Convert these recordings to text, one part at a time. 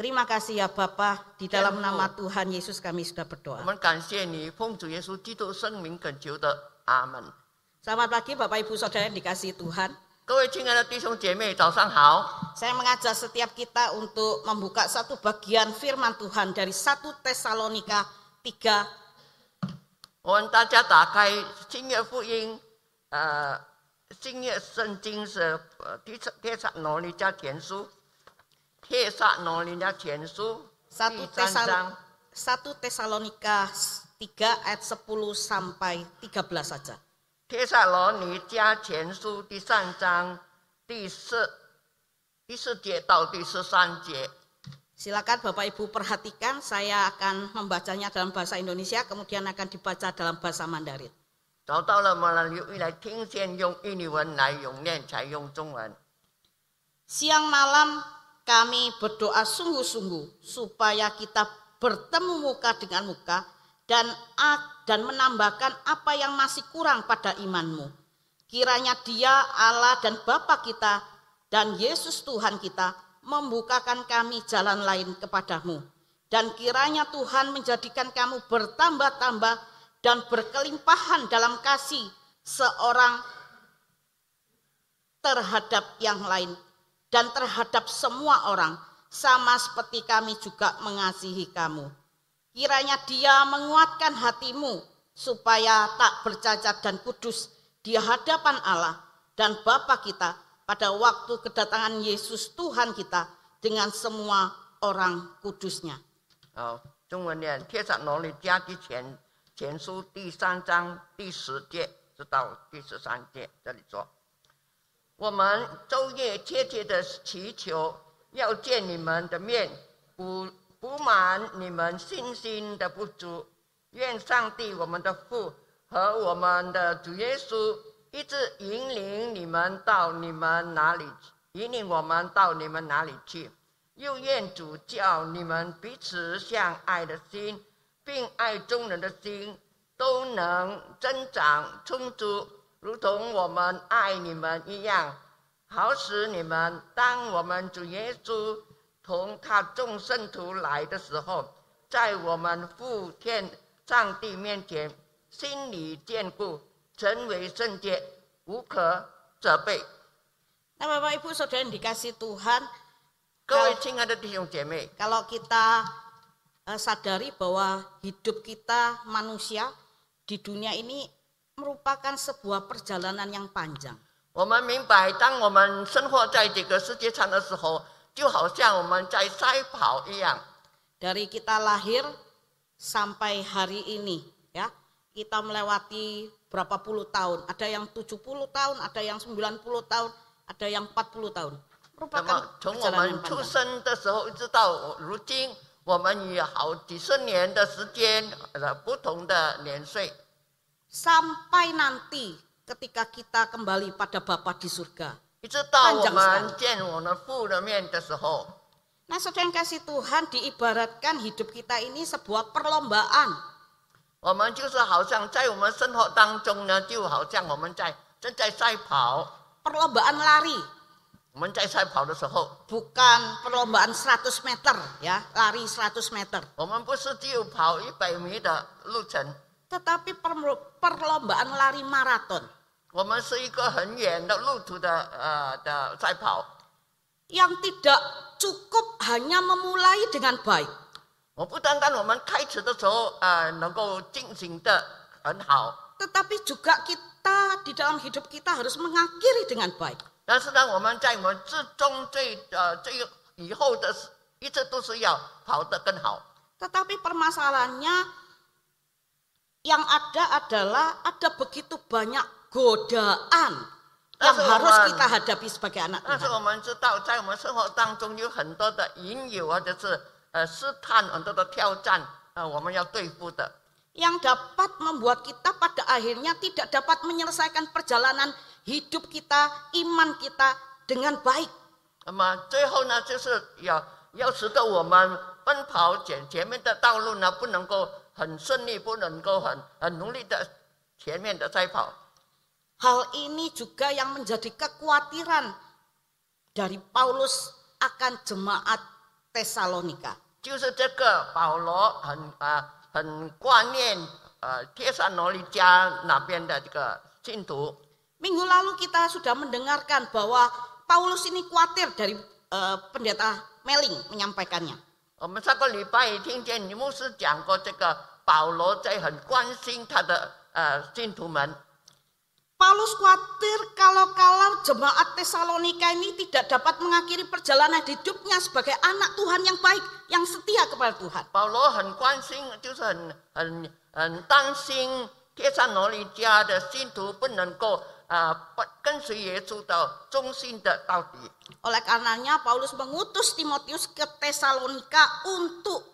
Terima kasih ya Bapa, di dalam Tuhan. nama Tuhan Yesus kami sudah 我 berdoa. 们感谢你，奉主耶稣基督圣名恳求的，阿门。 Selamat pagi Bapak Ibu Saudara yang dikasihi Tuhan. 各位亲爱的弟兄姐妹，早上好！ Saya mengajak setiap kita untuk membuka satu bagian firman Tuhan dari 1 Tesalonika 3我们大家打开新约福音，呃，新约圣经是呃帖撒帖撒罗尼迦前书， 帖撒罗尼迦前书 1第三 Tesal 章 1 Tesalonika 3 ayat 10 sampai 13 saja. 帖撒罗尼迦前书第三章第四第四节到第十三节。 Silakan Bapak Ibu perhatikan, saya akan membacanya dalam bahasa Indonesia, kemudian akan dibaca dalam bahasa Mandarin. 找到了吗？留意来听，先用印尼文来咏念，才用中文。 Siang malam kami berdoa sungguh-sungguh supaya kita bertemu muka dengan muka dan dan menambahkan apa yang masih kurang pada imanmu. Kiranya Dia Allah dan Bapa kita dan Yesus Tuhan kita membukakan kami jalan lain kepadamu. Dan kiranya Tuhan menjadikan kamu bertambah-tambah dan berkelimpahan dalam kasih seorang terhadap yang lain dan terhadap semua orang, sama seperti kami juga mengasihi kamu. Kiranya Dia menguatkan hatimu supaya tak bercacat dan kudus di hadapan Allah dan Bapa kita pada waktu kedatangan Yesus Tuhan kita dengan semua orang kudusnya. 好，中文念《帖撒罗尼迦之前前书》第三章第十节直到第十三节，这里说： 我们昼夜切切的祈求，要见你们的面，补补满你们信心的不足。愿上帝我们的父和我们的主耶稣一直引领你们到你们哪里，引领我们到你们哪里去。又愿主叫你们彼此相爱的心，并爱众人的心，都能增长充足，如同我们爱你们一样，好使你们当我们主耶稣同他众圣徒来的时候，在我们父天上帝面前心里坚固，成为圣洁，无可责备。那么，外父首先你感谢主。各位亲爱的弟兄姐妹，kalau kita sadari bahwa merupakan sebuah perjalanan yang panjang. 我们明白，当我们生活在这个世界上的时候，就好像我们在赛跑一样。 Dari kita lahir sampai hari ini ya, kita melewati berapa puluh tahun. Ada yang 70 tahun, ada yang 90 tahun, ada yang 40 tahun. 那 Merupakan 么，从我 perjalanan 们 yang 出 panjang. Sampai nanti ketika kita kembali pada Bapa di surga. 一直到我 Panjang 们见我们父的面的时候， Nah saudara yang kasih Tuhan diibaratkan hidup kita ini sebuah perlombaan. 我们就是好像在我们生活当中呢，就好像我们在正在赛跑。 Perlombaan lari, 我们在赛跑的时候， bukan perlombaan 100 meter ya, lari 100 meter. 我们不是只有跑一百米的路程， Tetapi perlo- perlombaan lari maraton 我们是一个很远的路途的呃的赛跑。 yang tidak cukup hanya memulai dengan baik. 我不单单我们开始的时候啊、呃能够进行的很好， tetapi juga kita di dalam hidup kita harus mengakhiri dengan baik. 但是呢，我们在我们之中这呃这个以后的一直都是要跑得更好。 Tetapi permasalahannya yang ada adalah ada begitu banyak godaan yang Langsung harus aman. kita hadapi sebagai anak 但是 Tuhan. 我们知道，在我们生活当中有很多的引诱或者是呃试探，很多的挑战，呃，我们要对付的。 Yang dapat membuat kita pada akhirnya tidak dapat menyelesaikan perjalanan hidup kita, iman kita dengan baik. 那么最后呢，就是要要使得我们奔跑前前面的道路呢，不能够 很顺利，不能够很很努力的前面的赛跑。 Hal ini juga yang menjadi kekhawatiran dari Paulus akan jemaat Tesalonika. 就是这个保罗很啊、很挂念呃帖撒罗尼迦那边的这个信徒。 Minggu lalu kita sudah mendengarkan bahwa Paulus ini khawatir dari eh, pendeta Meling menyampaikannya. 我们上个礼拜也听见你牧师讲过，这个 保罗在很关心他的呃信徒们。 Paulus khawatir kalau-kalau jemaat Tesalonika ini tidak dapat mengakhiri perjalanan hidupnya sebagai anak Tuhan yang baik, yang setia kepada Tuhan. 保罗很关心，就是很很很担心帖撒罗尼迦的信徒不能够啊、不跟随耶稣到忠心的到底。 Oleh karenanya Paulus mengutus Timotius ke Tesalonika untuk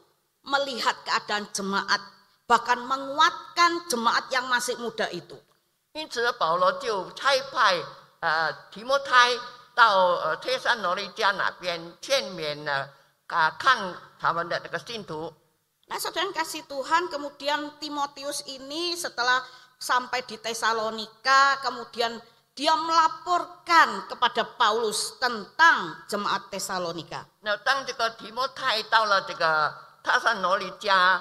melihat keadaan jemaat, bahkan menguatkan jemaat yang masih muda itu. 因此，保罗就差派呃提摩太到呃帖撒罗尼迦那边劝勉呢啊看他们的这个信徒。 Nah, saudara yang kasih Tuhan, kemudian Timotius ini setelah sampai di Tesalonika, kemudian dia melaporkan kepada Paulus tentang jemaat Tesalonika. 那当这个提摩太到了这个塔萨罗尼迦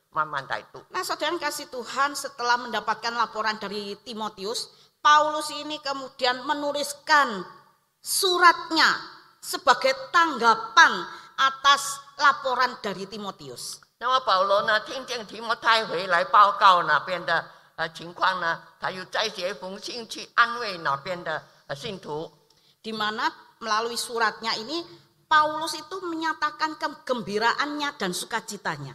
慢慢来读。 Nah, saudara yang kasih Tuhan setelah mendapatkan laporan dari Timotius, Paulus ini kemudian menuliskan suratnya sebagai tanggapan atas laporan dari Timotius. 那么保罗呢，听见提摩太回来报告那边的呃情况呢，他又再写一封信去安慰那边的呃信徒。 Di mana melalui suratnya ini Paulus itu menyatakan kegembiraannya dan sukacitanya.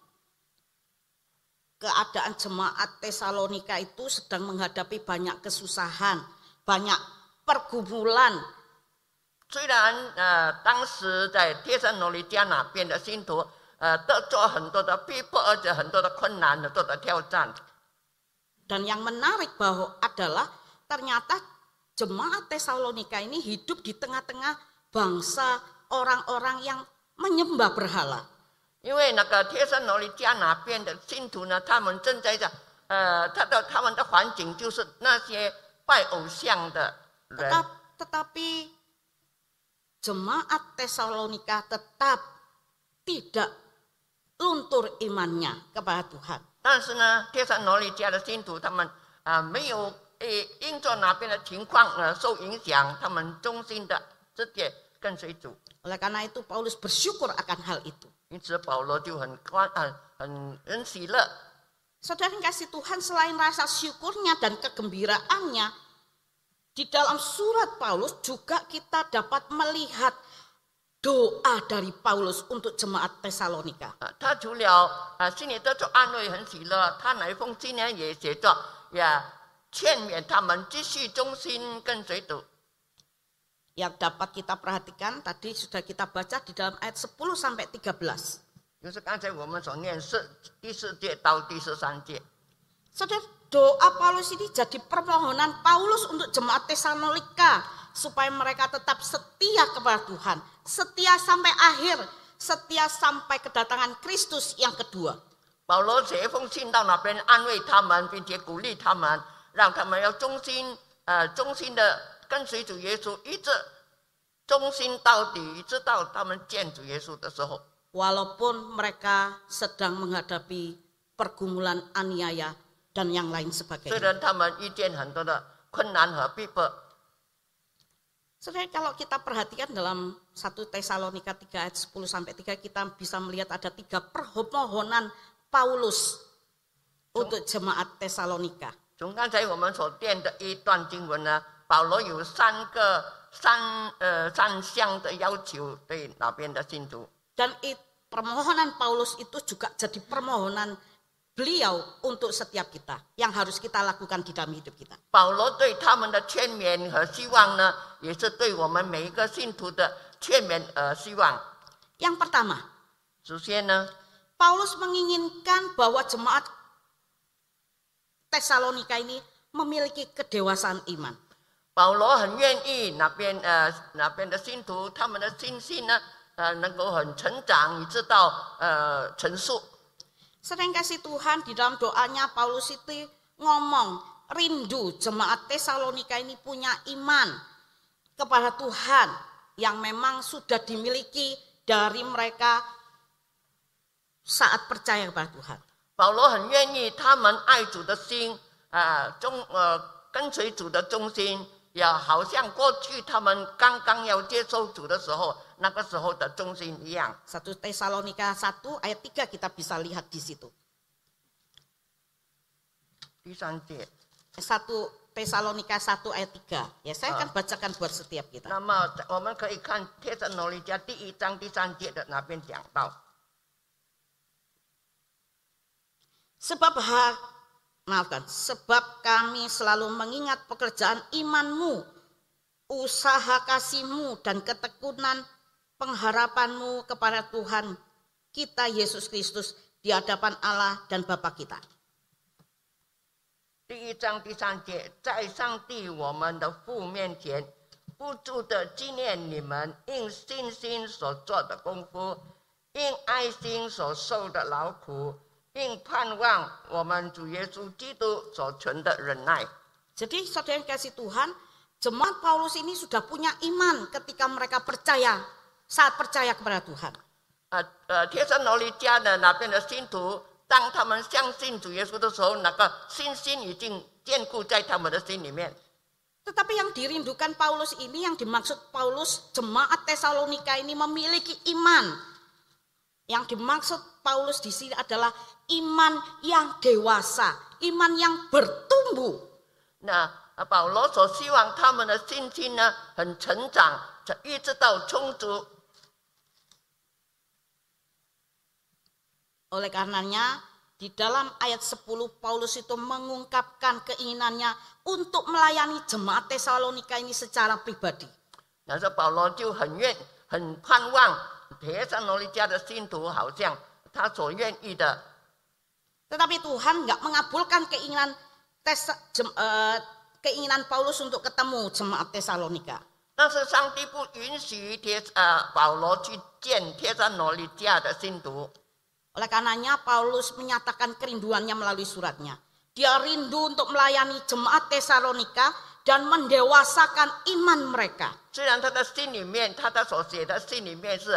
keadaan jemaat Tesalonika itu sedang menghadapi banyak kesusahan, banyak pergumulan, 虽然呃当时在帖撒罗尼迦那边的信徒呃得做很多的逼迫，而且很多的困难，很多的挑战。 dan yang menarik bahwa adalah ternyata jemaat Tesalonika ini hidup di tengah-tengah bangsa orang-orang yang menyembah berhala. 因为那个帖撒罗尼迦那边的信徒呢，他们正在这呃，他的他们的环境就是那些拜偶像的人。 Tetap, tetapi jemaat Tesalonika tetap tidak luntur imannya kepada Tuhan. 但是呢，帖撒罗尼迦的信徒他们啊、没有诶因着那边的情况呃受影响，他们忠心的直接跟随主。 Oleh karena itu Paulus bersyukur akan hal itu. 因此保罗就很关很很很喜乐。 Saudara yang kasih Tuhan selain rasa syukurnya dan kegembiraannya, di dalam surat Paulus juga kita dapat melihat doa dari Paulus untuk jemaat Tesalonika. 啊，他除了啊心里得着安慰很喜乐，他哪一封信呢也写着呀劝勉他们继续忠心跟随主。 Yang dapat kita perhatikan tadi sudah kita baca di dalam ayat 10 sampai 13. 就是刚才我们所念是第四节到第十三节。 Saudara, doa Paulus ini jadi permohonan Paulus untuk jemaat Tesalonika supaya mereka tetap setia kepada Tuhan, setia sampai akhir, setia sampai kedatangan Kristus yang kedua. 保罗写一封信到那边安慰他们，并且鼓励他们，让他们要忠心，呃，忠心的 跟随主耶稣，一直忠心到底，直到他们见主耶稣的时候。 Walaupun mereka sedang menghadapi pergumulan aniaya dan yang lain 虽 sebagainya. 然他们遇见很多的困难和逼迫， Saudara, kalau kita perhatikan dalam 1 Tesalonika 3 ayat 10 sampai 3 kita bisa melihat ada tiga permohonan Paulus untuk jemaat Tesalonika. 从刚才我们所念的一段经文呢， 保罗有三个三呃三项的要求对那边的信徒。 Dan it- permohonan Paulus itu juga jadi permohonan beliau untuk setiap kita yang harus kita lakukan di dalam hidup kita. 保罗对他们的劝勉和希望呢，也是对我们每一个信徒的劝勉和希望。 Yang pertama, 首先呢， Paulus menginginkan bahwa jemaat Tesalonika ini memiliki kedewasaan iman. 保罗很愿意那边呃那边的信徒他们的信心呢呃能够很成长，以致到呃成熟。 Sering kasih Tuhan di dalam doanya Paulus itu ngomong rindu jemaat Tesalonika ini punya iman kepada Tuhan yang memang sudah dimiliki dari mereka saat percaya kepada Tuhan. 保罗很愿意他们爱主的心啊、呃忠呃跟随主的忠心， 也好像过去他们刚刚要接受主的时候，那个时候的忠心一样。 1 Tesalonika 1 ayat 3 kita bisa lihat di situ. 第三节， 1 Tesalonika 1 ayat 3. Ya, saya akan bacakan buat setiap kita. 那么我们可以看帖撒罗尼迦第一章第三节的那边讲到， Sebab ha, maafkan, sebab kami selalu mengingat pekerjaan imanmu, usaha kasihmu dan ketekunan pengharapanmu kepada Tuhan kita Yesus Kristus di hadapan Allah dan Bapa kita. 第一章第三节，在上帝我们的父面前，不住的纪念你们因信心所做的功夫，因爱心所受的劳苦， 因盼望我们主耶稣基督所存的忍耐。 Jadi saudara yang kasih Tuhan, jemaat Paulus ini sudah punya iman ketika mereka percaya, saat percaya kepada Tuhan. 呃呃，帖撒罗尼迦的那边的信徒，当他们相信主耶稣的时候，那个信心已经坚固在他们的心里面。 Tetapi yang dirindukan Paulus ini, yang dimaksud Paulus, jemaat Tesalonika ini memiliki iman. Yang dimaksud Paulus di sini adalah iman yang dewasa, iman yang bertumbuh. 那呃保罗所希望他们的信心呢，很成长，一直到充足。 Oleh karenanya, di dalam ayat 10 Paulus itu mengungkapkan keinginannya untuk melayani jemaat Tesalonika ini secara pribadi. 那时候保罗就很愿、很盼望 帖撒罗尼迦的信徒，好像他所愿意的。 Tetapi Tuhan nggak mengabulkan keinginan tes, jem, eh, keinginan Paulus untuk ketemu jemaat Tesalonika. 但是上帝不允许帖呃保罗去见帖撒罗尼迦的信徒， Oleh karenanya Paulus menyatakan kerinduannya melalui suratnya. Dia rindu untuk melayani jemaat Tesalonika dan mendewasakan iman mereka. 虽然他的心里面，他的所写的信里面是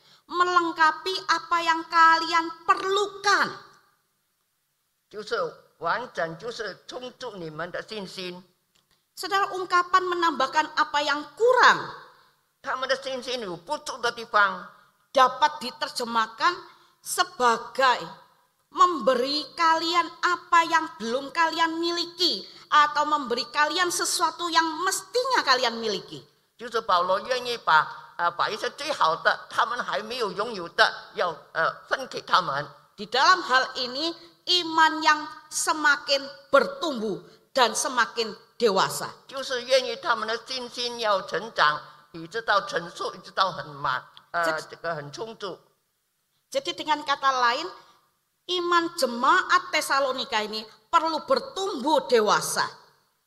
melengkapi apa yang kalian perlukan. 就是完整，就是充足你们的信心。 Saudara ungkapan menambahkan apa yang kurang 他们的信心有不足的地方， dapat diterjemahkan sebagai memberi kalian apa yang belum kalian miliki atau memberi kalian sesuatu yang mestinya kalian miliki. 就是保罗愿意把 呃把一些最好的，他们还没有拥有的，要呃分给他们。 Di dalam hal ini iman yang semakin bertumbuh dan semakin dewasa. 就是愿意他们的信心要成长，一直到成熟，一直到很满，呃，这这个很充足。 Jadi dengan kata lain, iman jemaat Tesalonika ini perlu bertumbuh dewasa.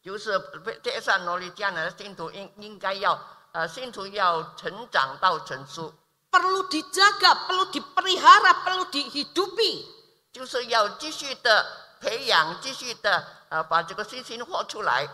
就是贴上罗里迦南的信徒应应该要 呃信徒要成长到成熟， Perlu dijaga, perlu dipelihara, perlu dihidupi. 就是要继续的培养，继续的呃把这个信心活出来。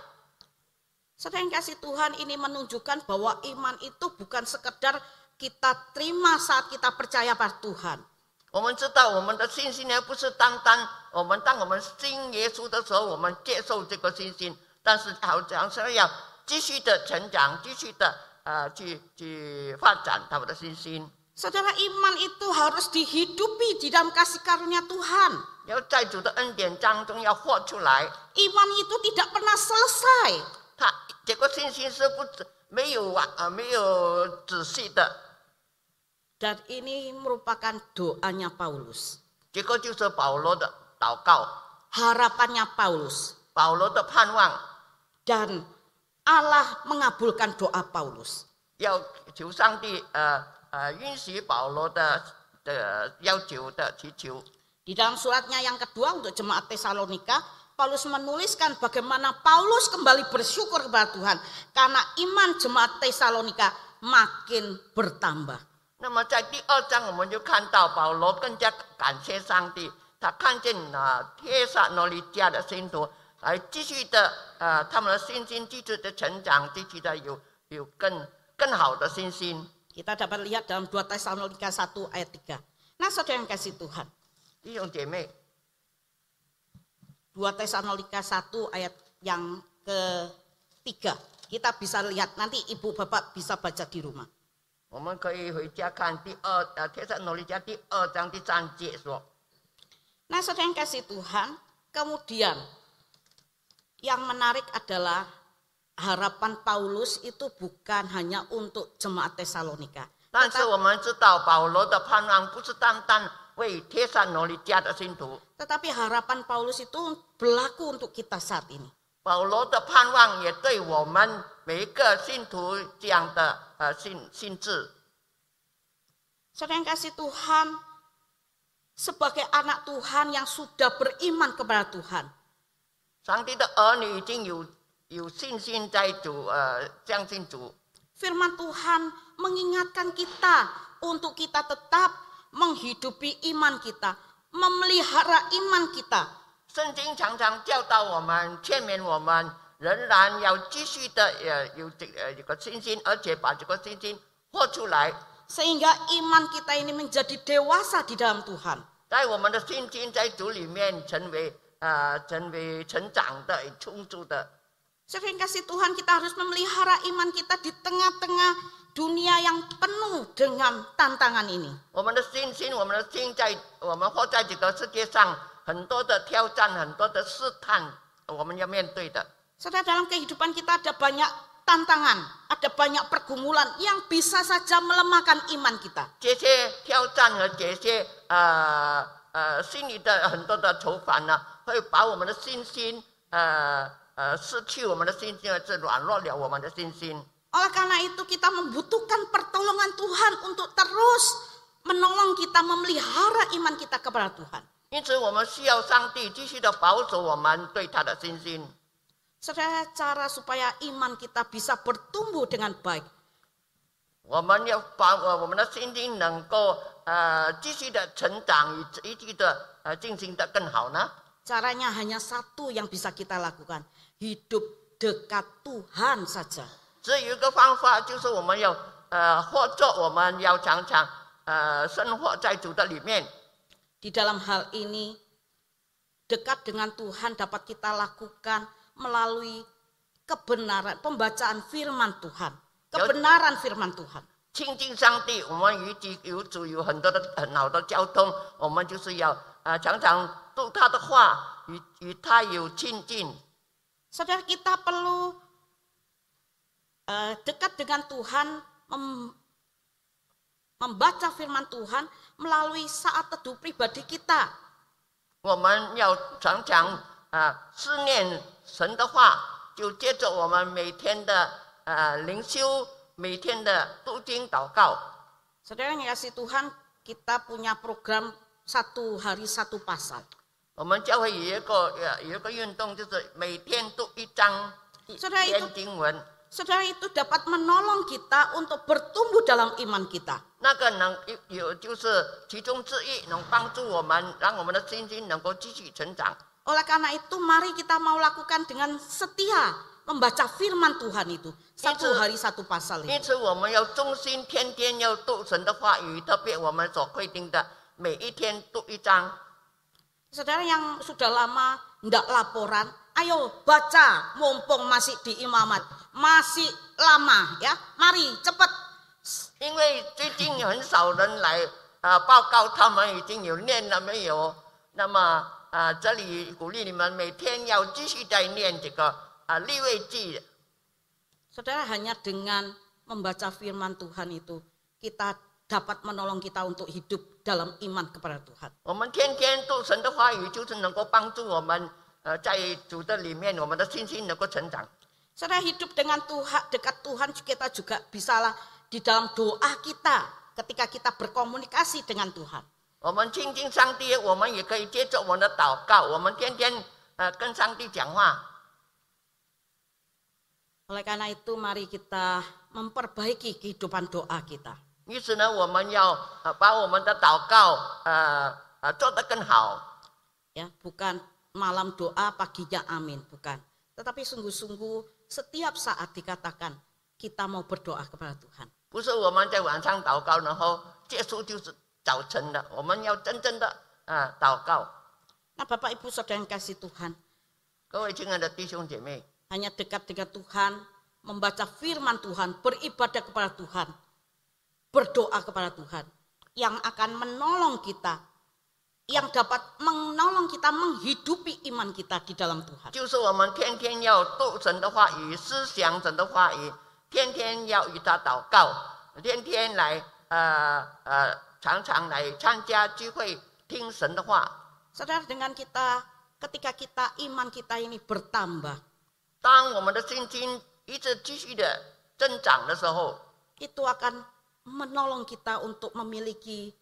Saudara yang kasih Tuhan ini menunjukkan bahwa iman itu bukan sekedar kita terima saat kita percaya pada Tuhan. 我们知道我们的信心呢，不是单单我们当我们信耶稣的时候，我们接受这个信心，但是好像是要继续的成长，继续的 呃去去发展他们的信心， Saudara iman itu harus dihidupi di dalam kasih karunia Tuhan. 要在主的恩典当中要活出来。 Iman itu tidak pernah selesai. 他这个信心是不止没有完啊，没有仔细的， Dan ini merupakan doanya Paulus. 这个就是保罗的祷告， Harapannya Paulus. 保罗的盼望， Dan Allah mengabulkan doa Paulus. 要求上帝呃呃允许保罗的的要求的祈求。 Di dalam suratnya yang kedua untuk jemaat Tesalonika, Paulus menuliskan bagaimana Paulus kembali bersyukur kepada Tuhan karena iman jemaat Tesalonika makin bertambah. 那么在第二章，我们就看到保罗更加感谢上帝，他看见啊帖撒罗尼迦的信徒， 来继续的呃他们的信心继续的成长，继续的有有更更好的信心。 Kita dapat lihat dalam 2 Tesalonika 1 ayat 3. Nah saudara yang kasih Tuhan, 弟兄姐妹， 2 Tesalonika 1 ayat yang ketiga. Kita bisa lihat nanti ibu bapak bisa baca di rumah. 我们可以回家看第二呃帖撒罗尼迦第二章第三节说， Nah saudara yang kasih Tuhan, kemudian yang menarik adalah harapan Paulus itu bukan hanya untuk jemaat Tesalonika. Tetapi harapan Paulus itu berlaku untuk kita saat ini. Saudara kasih Tuhan, sebagai anak Tuhan yang sudah beriman kepada Tuhan, 上帝的儿女已经有有信心在主，呃，相信主。 firman Tuhan mengingatkan kita untuk kita tetap menghidupi iman kita, memelihara iman kita, 圣经常常教导我们，劝勉我们，仍然要继续的呃有这呃有个信心，而且把这个信心活出来， sehingga iman kita ini menjadi dewasa di dalam Tuhan. 在我们的信心在主里面成为 呃成为成长的、充足的。 Saudara yang kasih Tuhan, kita harus memelihara iman kita di tengah-tengah dunia yang penuh dengan tantangan ini. 我们的信心，我们的心在我们活在这个世界上，很多的挑战，很多的试探，我们要面对的。 Saudara, dalam kehidupan kita ada banyak tantangan, ada banyak pergumulan yang bisa saja melemahkan iman kita. 这些挑战和这些呃呃心里的很多的愁烦呢， 会把我们的信心呃呃失去我们的信心，而是软弱了我们的信心。 Oleh karena itu kita membutuhkan pertolongan Tuhan untuk terus menolong kita memelihara iman kita kepada Tuhan. 因此，我们需要上帝继续的保守我们对他的信心。 Saudara, cara supaya iman kita bisa bertumbuh dengan baik 我们要把呃我们的信心能够呃继续的成长，以一继的呃进行的更好呢？ Caranya hanya satu yang bisa kita lakukan, hidup dekat Tuhan saja. 只有一个方法，就是我们要呃或者我们要常常 呃生活在主的里面。 Di dalam hal ini, dekat dengan Tuhan dapat kita lakukan melalui kebenaran, pembacaan firman Tuhan. Kebenaran firman Tuhan. 亲近上帝，我们与主有主有很多的很好的交通，我们就是要呃常常 读他的话，与与他有亲近。 Saudara kita perlu eh, dekat dengan Tuhan, mem- membaca firman Tuhan melalui saat teduh pribadi kita. 我们要常常啊、思念神的话，就接着我们每天的呃灵修，每天的读经祷告。 Saudara yang kasih Tuhan, kita punya program satu hari satu pasal. 我们教会有一个呃有一个运动，就是每天读一章一 Saudara 篇 itu 经文， Saudara itu dapat menolong kita untuk bertumbuh dalam iman kita. 那个能有有就是其中之一，能帮助我们，让我们的信心能够继续成长。 Oleh karena itu mari kita mau lakukan dengan setia membaca firman Tuhan itu. Satu Itu- hari satu pasal 因 itu. 此，我们要忠心，天天要读神的话语，特别我们所规定的每一天读一章。 Saudara yang sudah lama tidak laporan, ayo baca mumpung masih di imamat. Masih lama ya. Mari cepat. 因为最近有很少人来啊、报告他们已经有念了没有，那么啊、这里鼓励你们每天要继续在念这个啊立位记。 Saudara hanya dengan membaca firman Tuhan itu kita dapat menolong kita untuk hidup dalam iman kepada Tuhan. 我们天天读神的话语，就是能够帮助我们呃在主的里面，我们的信心能够成长。 Saudara hidup dengan Tuhan, dekat Tuhan kita juga bisalah di dalam doa kita ketika kita berkomunikasi dengan Tuhan. 我们亲近上帝，我们也可以接着我们的祷告，我们天天呃跟上帝讲话。 Oleh karena itu mari kita memperbaiki kehidupan doa kita. 于是呢，我们要呃把我们的祷告呃呃做得更好。 Ya, bukan malam doa paginya amin, bukan. Tetapi sungguh-sungguh setiap saat dikatakan kita mau berdoa kepada Tuhan. 不是我们在晚上祷告，然后结束就是早晨的。我们要真正的啊、呃祷告。 Nah Bapak Ibu Saudara yang kasih Tuhan, 各位亲爱的弟兄姐妹， hanya dekat dengan Tuhan, membaca firman Tuhan, beribadah kepada Tuhan, berdoa kepada Tuhan yang akan menolong kita, yang dapat menolong kita menghidupi iman kita di dalam Tuhan. 就是我们天天要读神的话语，思想神的话语，天天要与他祷告，天天来呃呃常常来参加聚会，听神的话。 Saudara dengan kita, ketika kita iman kita ini bertambah, 当我们的信心一直继续的增长的时候， itu akan menolong kita untuk memiliki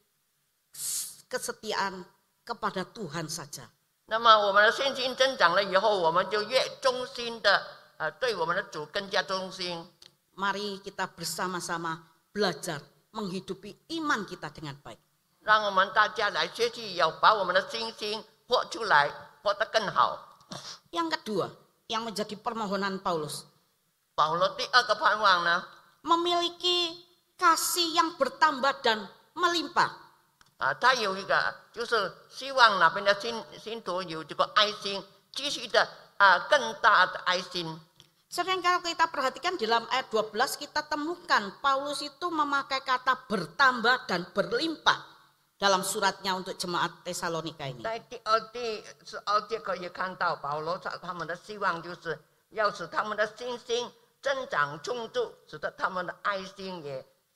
kesetiaan kepada Tuhan saja. 那么我们的信心增长了以后，我们就越忠心的呃对我们的主更加忠心。 Mari kita bersama-sama belajar menghidupi iman kita dengan baik. 让我们大家来学习，要把我们的信心活出来，活得更好。 Yang kedua, yang menjadi permohonan Paulus, 保罗第二个盼望呢， memiliki kasih yang bertambah dan melimpah. 啊，他有一个就是希望那边的信信徒有这个爱心，继续的啊更大的爱心。 Sering kalau kita perhatikan di dalam ayat 12 kita temukan Paulus itu memakai kata bertambah dan berlimpah dalam suratnya untuk jemaat Tesalonika ini. 在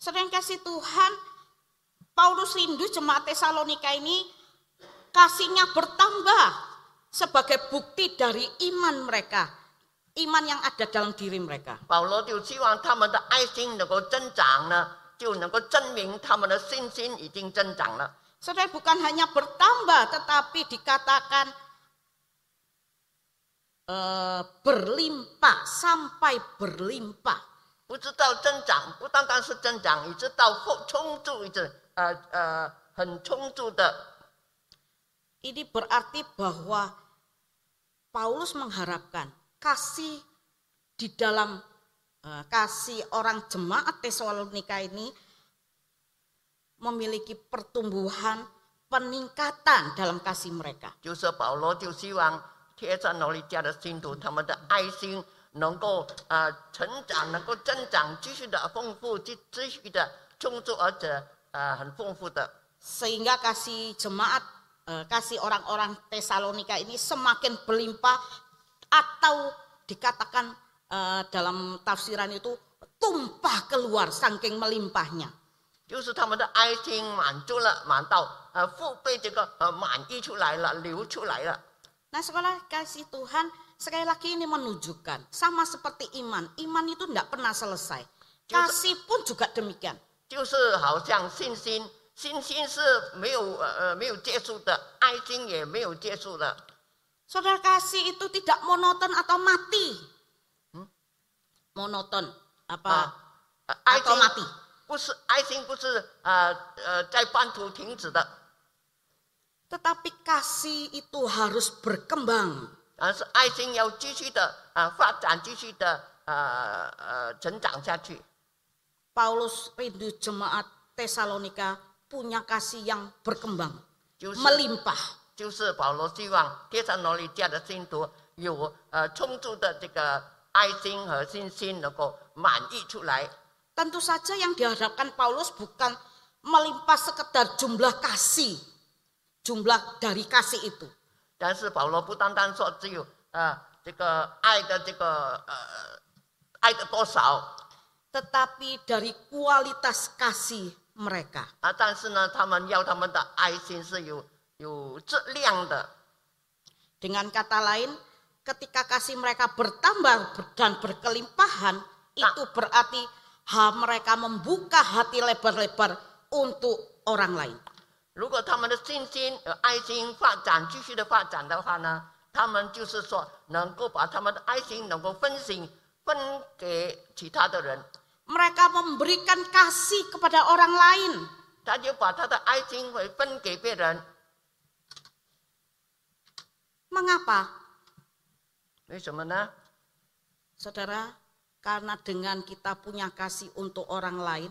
Saudara yang kasih Tuhan, Paulus rindu jemaat Tesalonika ini kasihnya bertambah sebagai bukti dari iman mereka, iman yang ada dalam diri mereka. 保罗就希望他们的爱心能够增长呢， 就能够证明他们的信心已经增长了。 Saudara bukan hanya bertambah tetapi dikatakan eh, berlimpah sampai berlimpah. 不知道增长，不单单是增长，一直到后充足，一直呃呃很充足的。 Ini berarti bahwa Paulus mengharapkan kasih di dalam eh, kasih orang jemaat Tesalonika ini memiliki pertumbuhan peningkatan dalam kasih mereka. 就是保罗就希望贴上罗利家的信徒，他们的爱心 能够呃成长，能够增长，继续的丰富，继继续的充足，而且呃很丰富的。 sehingga kasih jemaat eh, kasih orang-orang Tesalonika ini semakin berlimpah atau dikatakan eh, dalam tafsiran itu tumpah keluar saking melimpahnya. 就是他们的爱心满足了，满到呃腹背这个呃满溢出来了，流出来了。 Nah sekolah kasih Tuhan sekali lagi ini menunjukkan sama seperti iman, iman itu tidak pernah selesai. Kasih pun juga demikian. 就是好像信心，信心是没有呃呃没有结束的，爱心也没有结束的。 Saudara kasih itu tidak monoton atau mati. Monoton apa 啊，呃爱 atau 心 mati. 不是爱心不是呃呃在半途停止的， Tetapi kasih itu harus berkembang. 而是爱心要继续的呃发展，继续的呃呃成长下去。 Paulus rindu jemaat Tesalonika punya kasih yang berkembang, 就是 melimpah. 就是保罗希望帖撒罗尼迦的信徒有呃充足的这个爱心和信心，能够满溢出来。 Tentu saja yang dihadapkan Paulus bukan melimpah sekedar jumlah kasih, jumlah dari kasih itu. 但是保罗不单单说只有呃这个爱的这个呃爱的多少 tetapi dari kualitas kasih mereka. 啊，但是呢，他们要他们的爱心是有有质量的。 Dengan kata lain, ketika kasih mereka bertambah ber- dan berkelimpahan, itu berarti ha, mereka membuka hati lebar-lebar untuk orang lain. 如果他们的信心呃爱心发展继续的发展的话呢，他们就是说能够把他们的爱心能够分享分给其他的人， Mereka memberikan kasih kepada orang lain. 他就把他的爱心会分给别人。 Mengapa? 为什么呢？ Saudara, karena dengan kita punya kasih untuk orang lain,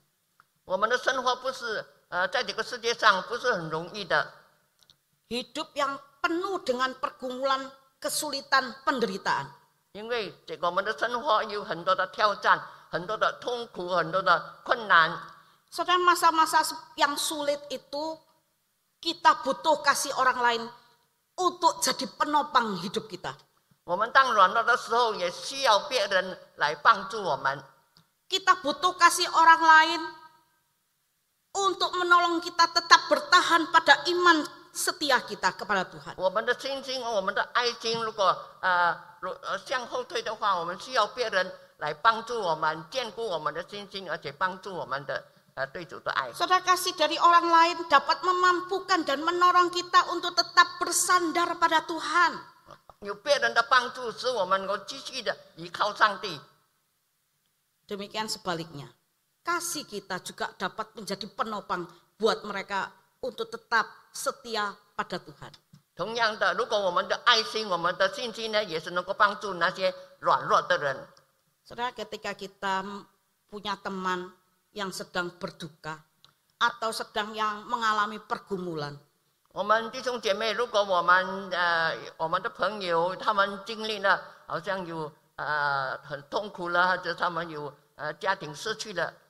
我们的生活不是呃在这个世界上不是很容易的， Hidup yang penuh dengan pergumulan, kesulitan, penderitaan. 因为这个我们的生活有很多的挑战，很多的痛苦，很多的困难。 Saudara, masa-masa yang sulit itu kita butuh kasih orang lain untuk jadi penopang hidup kita. 我们当软弱的时候，也需要别人来帮助我们。 Kita butuh kasih orang lain untuk menolong kita tetap bertahan pada iman setia kita kepada Tuhan. 我们的信心，我们的爱心，如果呃如呃向后退的话，我们需要别人来帮助我们，兼顾我们的信心，而且帮助我们的呃对主的爱。 Saudara kasih dari orang lain dapat memampukan dan menolong kita untuk tetap bersandar pada Tuhan. 有别人的帮助，使我们能够继续的依靠上帝。 Demikian sebaliknya. Kasih kita juga dapat menjadi penopang buat mereka untuk tetap setia pada Tuhan. 同样的，如果我们的爱心、我们的信心呢，也是能够帮助那些软弱的人。 Saudara ketika kita punya teman yang sedang berduka atau sedang yang mengalami pergumulan, 我们弟兄姐妹，如果我们呃我们的朋友他们经历了好像有呃很痛苦了，或者他们有呃家庭失去了， 呃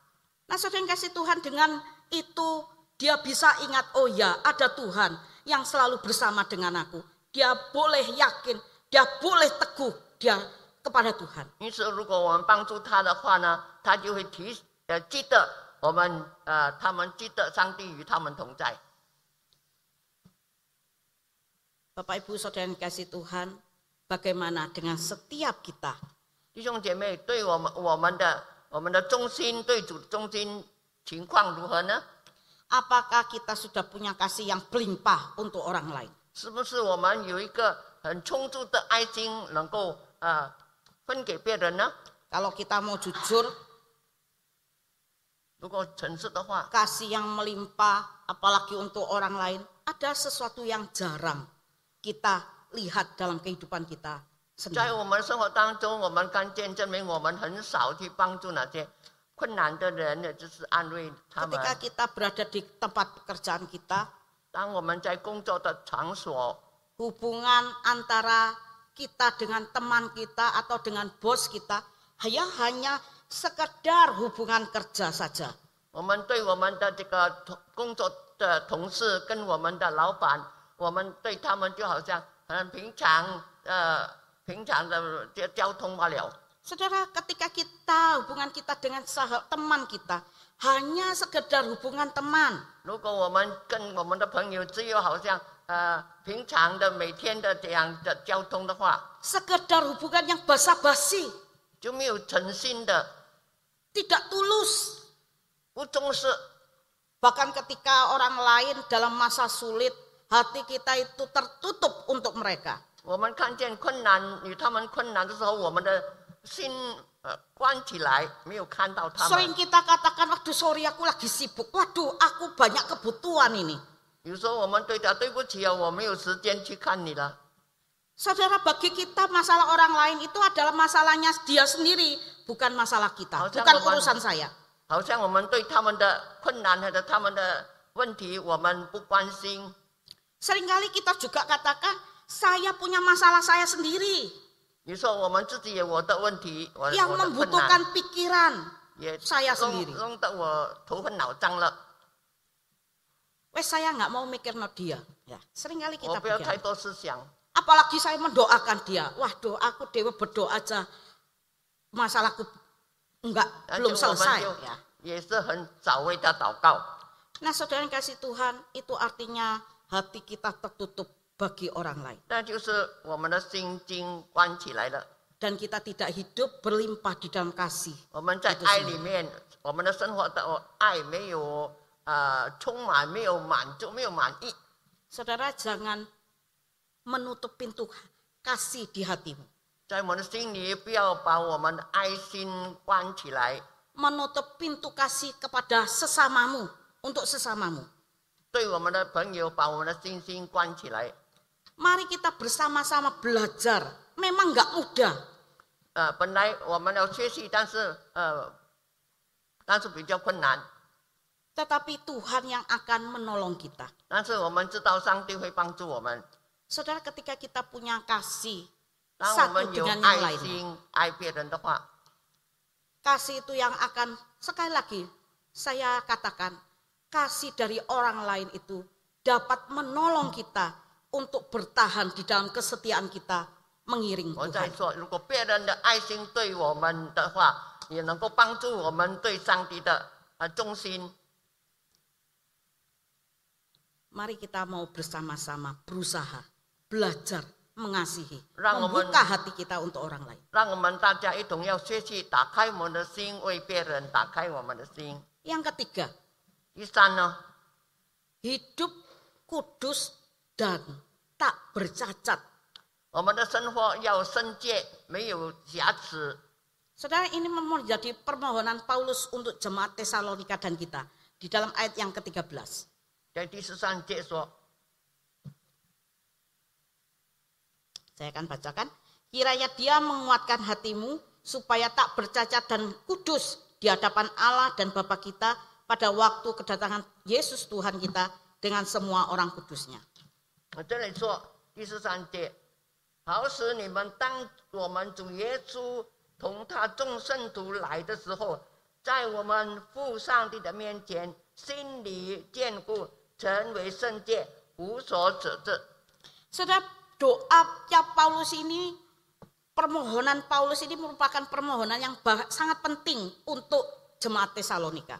Nah saudara yang kasih Tuhan dengan itu dia bisa ingat oh ya ada Tuhan yang selalu bersama dengan aku. Dia boleh yakin, dia boleh teguh dia kepada Tuhan. 因此，如果我们帮助他的话呢，他就会提呃记得我们呃他们记得上帝与他们同在。 Bapak Ibu Saudara yang kasih Tuhan, bagaimana dengan setiap kita? 弟兄姐妹，对我们我们的 我们的忠心，对主的忠心情况如何呢？ Apakah kita sudah punya kasih yang berlimpah untuk orang lain? 是不是我们有一个很充足的爱心，能够呃分给别人呢？ Kalau kita mau jujur, 如果诚实的话， kasih yang melimpah, apalagi untuk orang lain, ada sesuatu yang jarang kita lihat dalam kehidupan kita 在 sendiri. 我们生活当中，我们看见证明我们很少去帮助那些困难的人，也就是安慰他们。 Ketika kita berada di tempat pekerjaan kita, 当我们在工作的场所， hubungan antara kita dengan teman kita atau dengan bos kita hanya hanya sekedar hubungan kerja saja. 我们对我们的这个同工作的同事跟我们的老板，我们对他们就好像很平常呃平常的交交通罢了。 Saudara, ketika kita hubungan kita dengan sahabat teman kita hanya sekedar hubungan teman. Sekedar hubungan yang basa-basi. Tidak tulus. Bahkan ketika orang lain dalam masa sulit, hati kita itu tertutup untuk mereka. 我们看见困难与他们困难的时候，我们的心呃关起来，没有看到他 Sering 们。 kita katakan, waduh sorry aku lagi sibuk, waduh aku banyak kebutuhan ini. 有时候我们对他对不起啊，我没有时间去看你了。 Saudara, bagi kita masalah orang lain itu adalah masalahnya dia sendiri, bukan masalah kita, Hal yang bukan beban. urusan saya. 好像我们对他们的困难或者他们的问题，我们不关心。 Seringkali kita juga katakan, saya punya masalah saya sendiri. Yang membutuhkan pikiran saya sendiri. Wes saya nggak mau mikir no dia. Ya, sering kali kita pikir. Apalagi saya mendoakan dia. Wah doaku dewa berdoa aja masalahku enggak belum selesai. Ya. Nah saudara yang kasih Tuhan itu artinya hati kita tertutup bagi orang lain 那就是我们的心经关起来了。 dan kita tidak hidup berlimpah di dalam kasih. 我们在 Itu 爱 semua. 里面，我们的生活的爱没有呃充满，没有满足，没有满意。 Saudara jangan menutup pintu kasih di hatimu. 在我们的心里，不要把我们的爱心关起来， Menutup pintu kasih kepada sesamamu, untuk sesamamu. 对我们的朋友把我们的心心关起来。 Mari kita bersama-sama belajar. Memang nggak mudah. 呃，本来我们要学习，但是呃，但是比较困难。 Tetapi Tuhan yang akan menolong kita. 但是我们知道上帝会帮助我们。 Saudara ketika kita punya kasih 当我 satu 们有 dengan yang 爱 lain. 心爱别人的话， Kasih itu yang akan sekali lagi saya katakan kasih dari orang lain itu dapat menolong kita untuk bertahan di dalam kesetiaan kita mengiring Tuhan. Mari kita mau bersama-sama berusaha belajar mengasihi, membuka hati kita untuk orang lain. Yang ketiga, hidup kudus dan tak bercacat. 我们的生活要圣洁，没有瑕疵。 Saudara ini menjadi permohonan Paulus untuk jemaat Tesalonika dan kita. di dalam ayat yang ke-13. 在第十三节说， Saya akan bacakan. Kiranya dia menguatkan hatimu supaya tak bercacat dan kudus di hadapan Allah dan Bapa kita pada waktu kedatangan Yesus Tuhan kita dengan semua orang kudusnya. 我这里说第十三节，好使你们当我们主耶稣同他众圣徒来的时候，在我们父上帝的面前，心里坚固，成为圣洁，无所指责。Saudara, doanya Paulus ini, permohonan Paulus ini merupakan permohonan yang sangat penting untuk jemaat Tesalonika.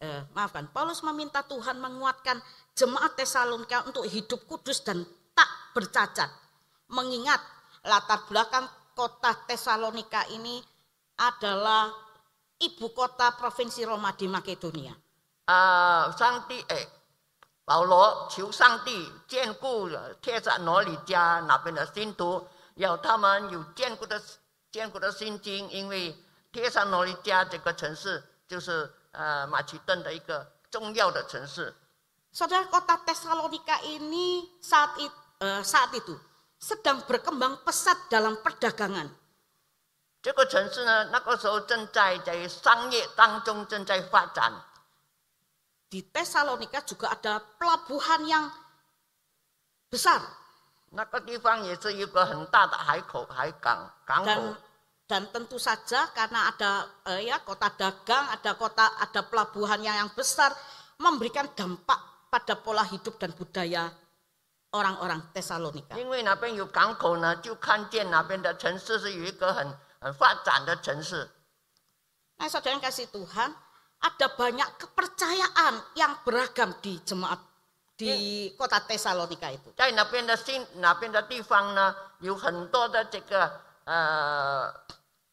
eh, maafkan, Paulus meminta Tuhan menguatkan jemaat Tesalonika untuk hidup kudus dan tak bercacat. Mengingat latar belakang kota Tesalonika ini adalah ibu kota provinsi Roma di Makedonia. 啊、上帝哎，保罗求上帝眷顾帖撒罗尼迦那边的信徒，要他们有坚固的坚固的心经，因为帖撒罗尼迦这个城市就是 呃马其顿的一个重要的城市。 Saudara kota Tesalonika ini saat itu, saat itu sedang berkembang pesat dalam perdagangan. 这个城市呢，那个时候正在在商业当中正在发展。 Di Tesalonika juga ada pelabuhan yang besar 那个地方也是一个很大的海口、海港、港口 dan。dan tentu saja karena ada eh, ya kota dagang, ada kota ada pelabuhan yang, yang besar memberikan dampak pada pola hidup dan budaya orang-orang Tesalonika. 因为那边有港口呢，就看见那边的城市是有一个很很发展的城市。 Nah, saudara yang kasih Tuhan, ada banyak kepercayaan yang beragam di jemaat di kota Tesalonika itu. 在那边的新那边的地方呢，有很多的这个呃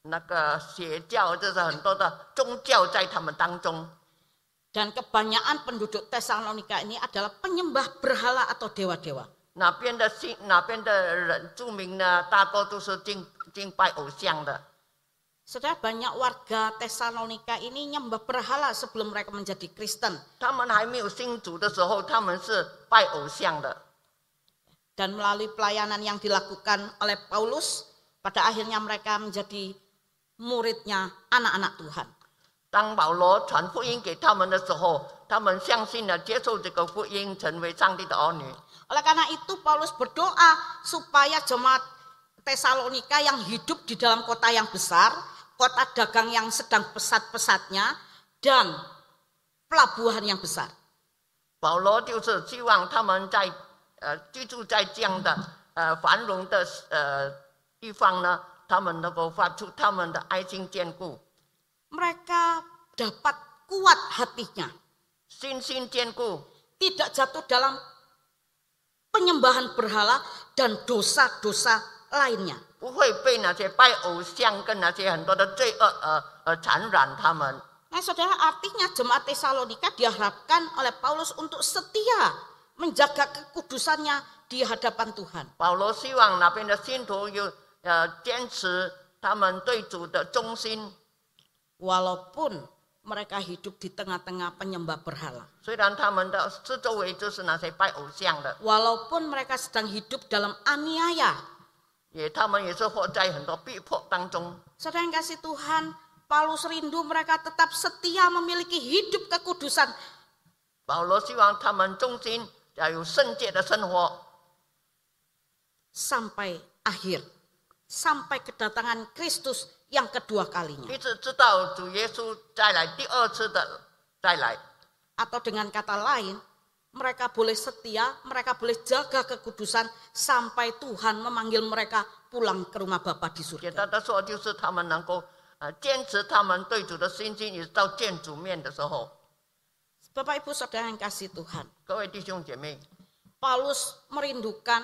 那个邪教，就是很多的宗教在他们当中。 Dan kebanyakan penduduk Tesalonika ini adalah penyembah berhala atau dewa-dewa. 那边的信那边的人住民呢，大多都是敬敬拜偶像的。 Saudara banyak warga Tesalonika ini nyembah berhala sebelum mereka menjadi Kristen. 他们还没有信主的时候，他们是拜偶像的。 Dan melalui pelayanan yang dilakukan oleh Paulus, pada akhirnya mereka menjadi muridnya anak-anak Tuhan. 当保罗传福音给他们的时候，他们相信了，接受这个福音，成为上帝的儿女。 Oleh karena itu Paulus berdoa supaya jemaat Tesalonika yang hidup di dalam kota yang besar, kota dagang yang sedang pesat-pesatnya, dan pelabuhan yang besar. 保罗就是希望他们在呃居住在这样的呃繁荣的呃地方呢， 他们能够发出他们的爱心坚固， Mereka dapat kuat hatinya, 心心坚固， tidak jatuh dalam penyembahan berhala dan dosa-dosa lainnya. 不会被那些拜偶像跟那些很多的罪恶呃呃缠染他们。 Nah, saudara, artinya jemaat Tesalonika diharapkan oleh Paulus untuk setia menjaga kekudusannya di hadapan Tuhan. 保罗希望那边的信徒有 呃坚持他们对主的忠心， Walaupun mereka hidup di tengah-tengah penyembah berhala. 虽然他们的四周围就是那些拜偶像的， Walaupun mereka sedang hidup dalam aniaya. 也他们也是活在很多逼迫当中。 Saudara yang kasih Tuhan, Paulus rindu mereka tetap setia memiliki hidup kekudusan 保罗希望他们忠心，要有圣洁的生活， sampai akhir. sampai kedatangan Kristus yang kedua kalinya. Atau dengan kata lain, mereka boleh setia, mereka boleh jaga kekudusan sampai Tuhan memanggil mereka pulang ke rumah Bapa di surga. Bapak Ibu Saudara yang kasih Tuhan. Paulus merindukan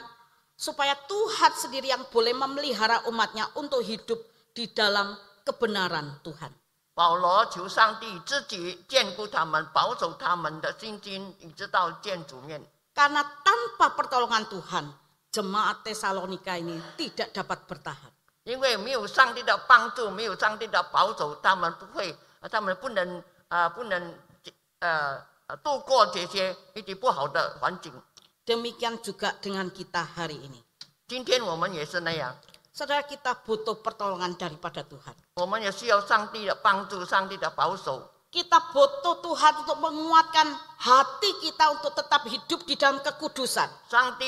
supaya Tuhan sendiri yang boleh memelihara umatnya untuk hidup di dalam kebenaran Tuhan. 保罗求上帝自己眷顾他们，保守他们的心心，一直到见主面。 Karena tanpa pertolongan Tuhan, jemaat Tesalonika ini tidak dapat bertahan. 因为没有上帝的帮助，没有上帝的保守，他们不会，呃他们不能啊、呃不能呃呃度过这些一些不好的环境。 Demikian juga dengan kita hari ini. 今天我们也是那样， Saudara kita butuh pertolongan daripada Tuhan. 我们也需要上帝的帮助，上帝的保守。 Kita butuh Tuhan untuk menguatkan hati kita untuk tetap hidup di dalam kekudusan. 上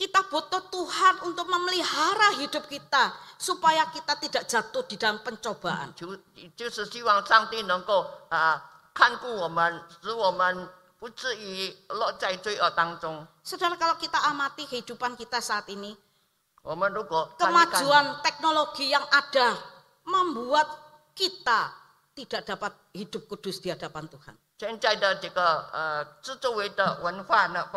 Kita butuh Tuhan untuk memelihara hidup kita supaya kita tidak jatuh di dalam pencobaan. 求就是希望上帝能够啊、看顾我们，使我们不至于落在罪恶当中。 Saudara kalau kita amati kehidupan kita saat ini, 我们如果看一看 kemajuan teknologi yang ada membuat kita tidak dapat hidup kudus di hadapan Tuhan. 现在的这个呃自周围的文化呢，不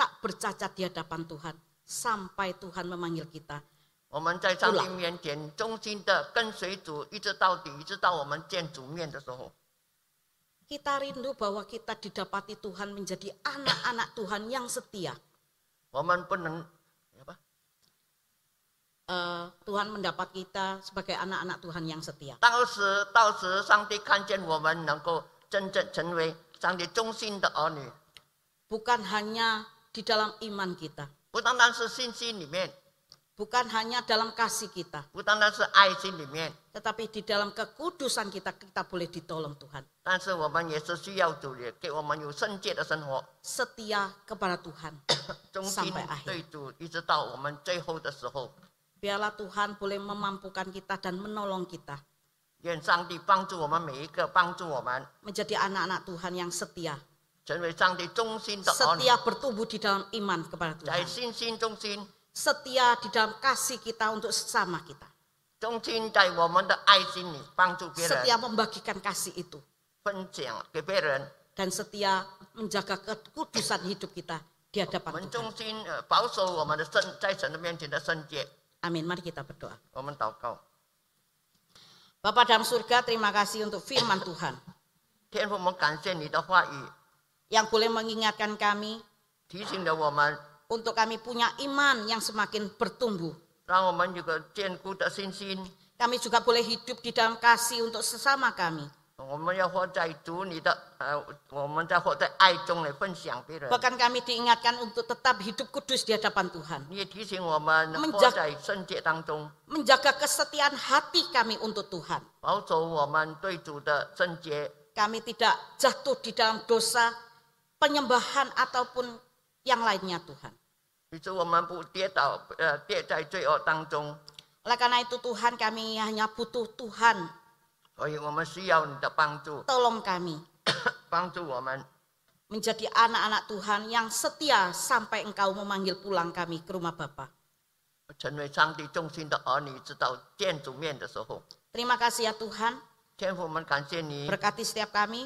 tak bercacat di hadapan Tuhan sampai Tuhan memanggil kita. 我们在上帝不面前忠心的跟随主，一直到底，一直到我们见主面的时候， Kita rindu bahwa kita didapati Tuhan menjadi anak-anak Tuhan yang setia. 我们不能apa Eh, Tuhan mendapat kita sebagai anak-anak Tuhan yang setia. 到时到时上帝看见我们能够真正成为上帝忠心的儿女， Bukan hanya di dalam iman kita. Bukan hanya dalam kasih kita. Tetapi di dalam kekudusan kita, kita boleh ditolong Tuhan. Setia kepada Tuhan sampai akhir. Biarlah Tuhan boleh memampukan kita dan menolong kita. Menjadi anak-anak Tuhan yang setia. Setia bertumbuh di dalam iman kepada Tuhan. Setia di dalam kasih kita untuk sesama kita. Setia membagikan kasih itu. Dan setia menjaga kekudusan hidup kita di hadapan Tuhan. Amin. Mari kita berdoa. Bapak dalam surga, terima kasih untuk firman Tuhan yang boleh mengingatkan kami untuk kami punya iman yang semakin bertumbuh. Kami juga boleh hidup di dalam kasih untuk sesama kami. Bahkan kami diingatkan untuk tetap hidup kudus di hadapan Tuhan. Menjaga, menjaga kesetiaan hati kami untuk Tuhan. Kami tidak jatuh di dalam dosa penyembahan ataupun yang lainnya Tuhan. Oleh karena itu Tuhan kami hanya butuh Tuhan. Tolong kami. Menjadi anak-anak Tuhan yang setia sampai engkau memanggil pulang kami ke rumah Bapa. Terima kasih ya Tuhan. Berkati setiap kami.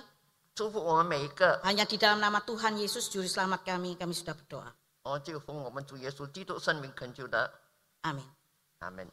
祝福我们每一个。 Hanya di dalam nama Tuhan Yesus Juru Selamat kami, kami sudah berdoa. 哦，就奉我们主耶稣基督圣名恳求的， Amin. 阿门。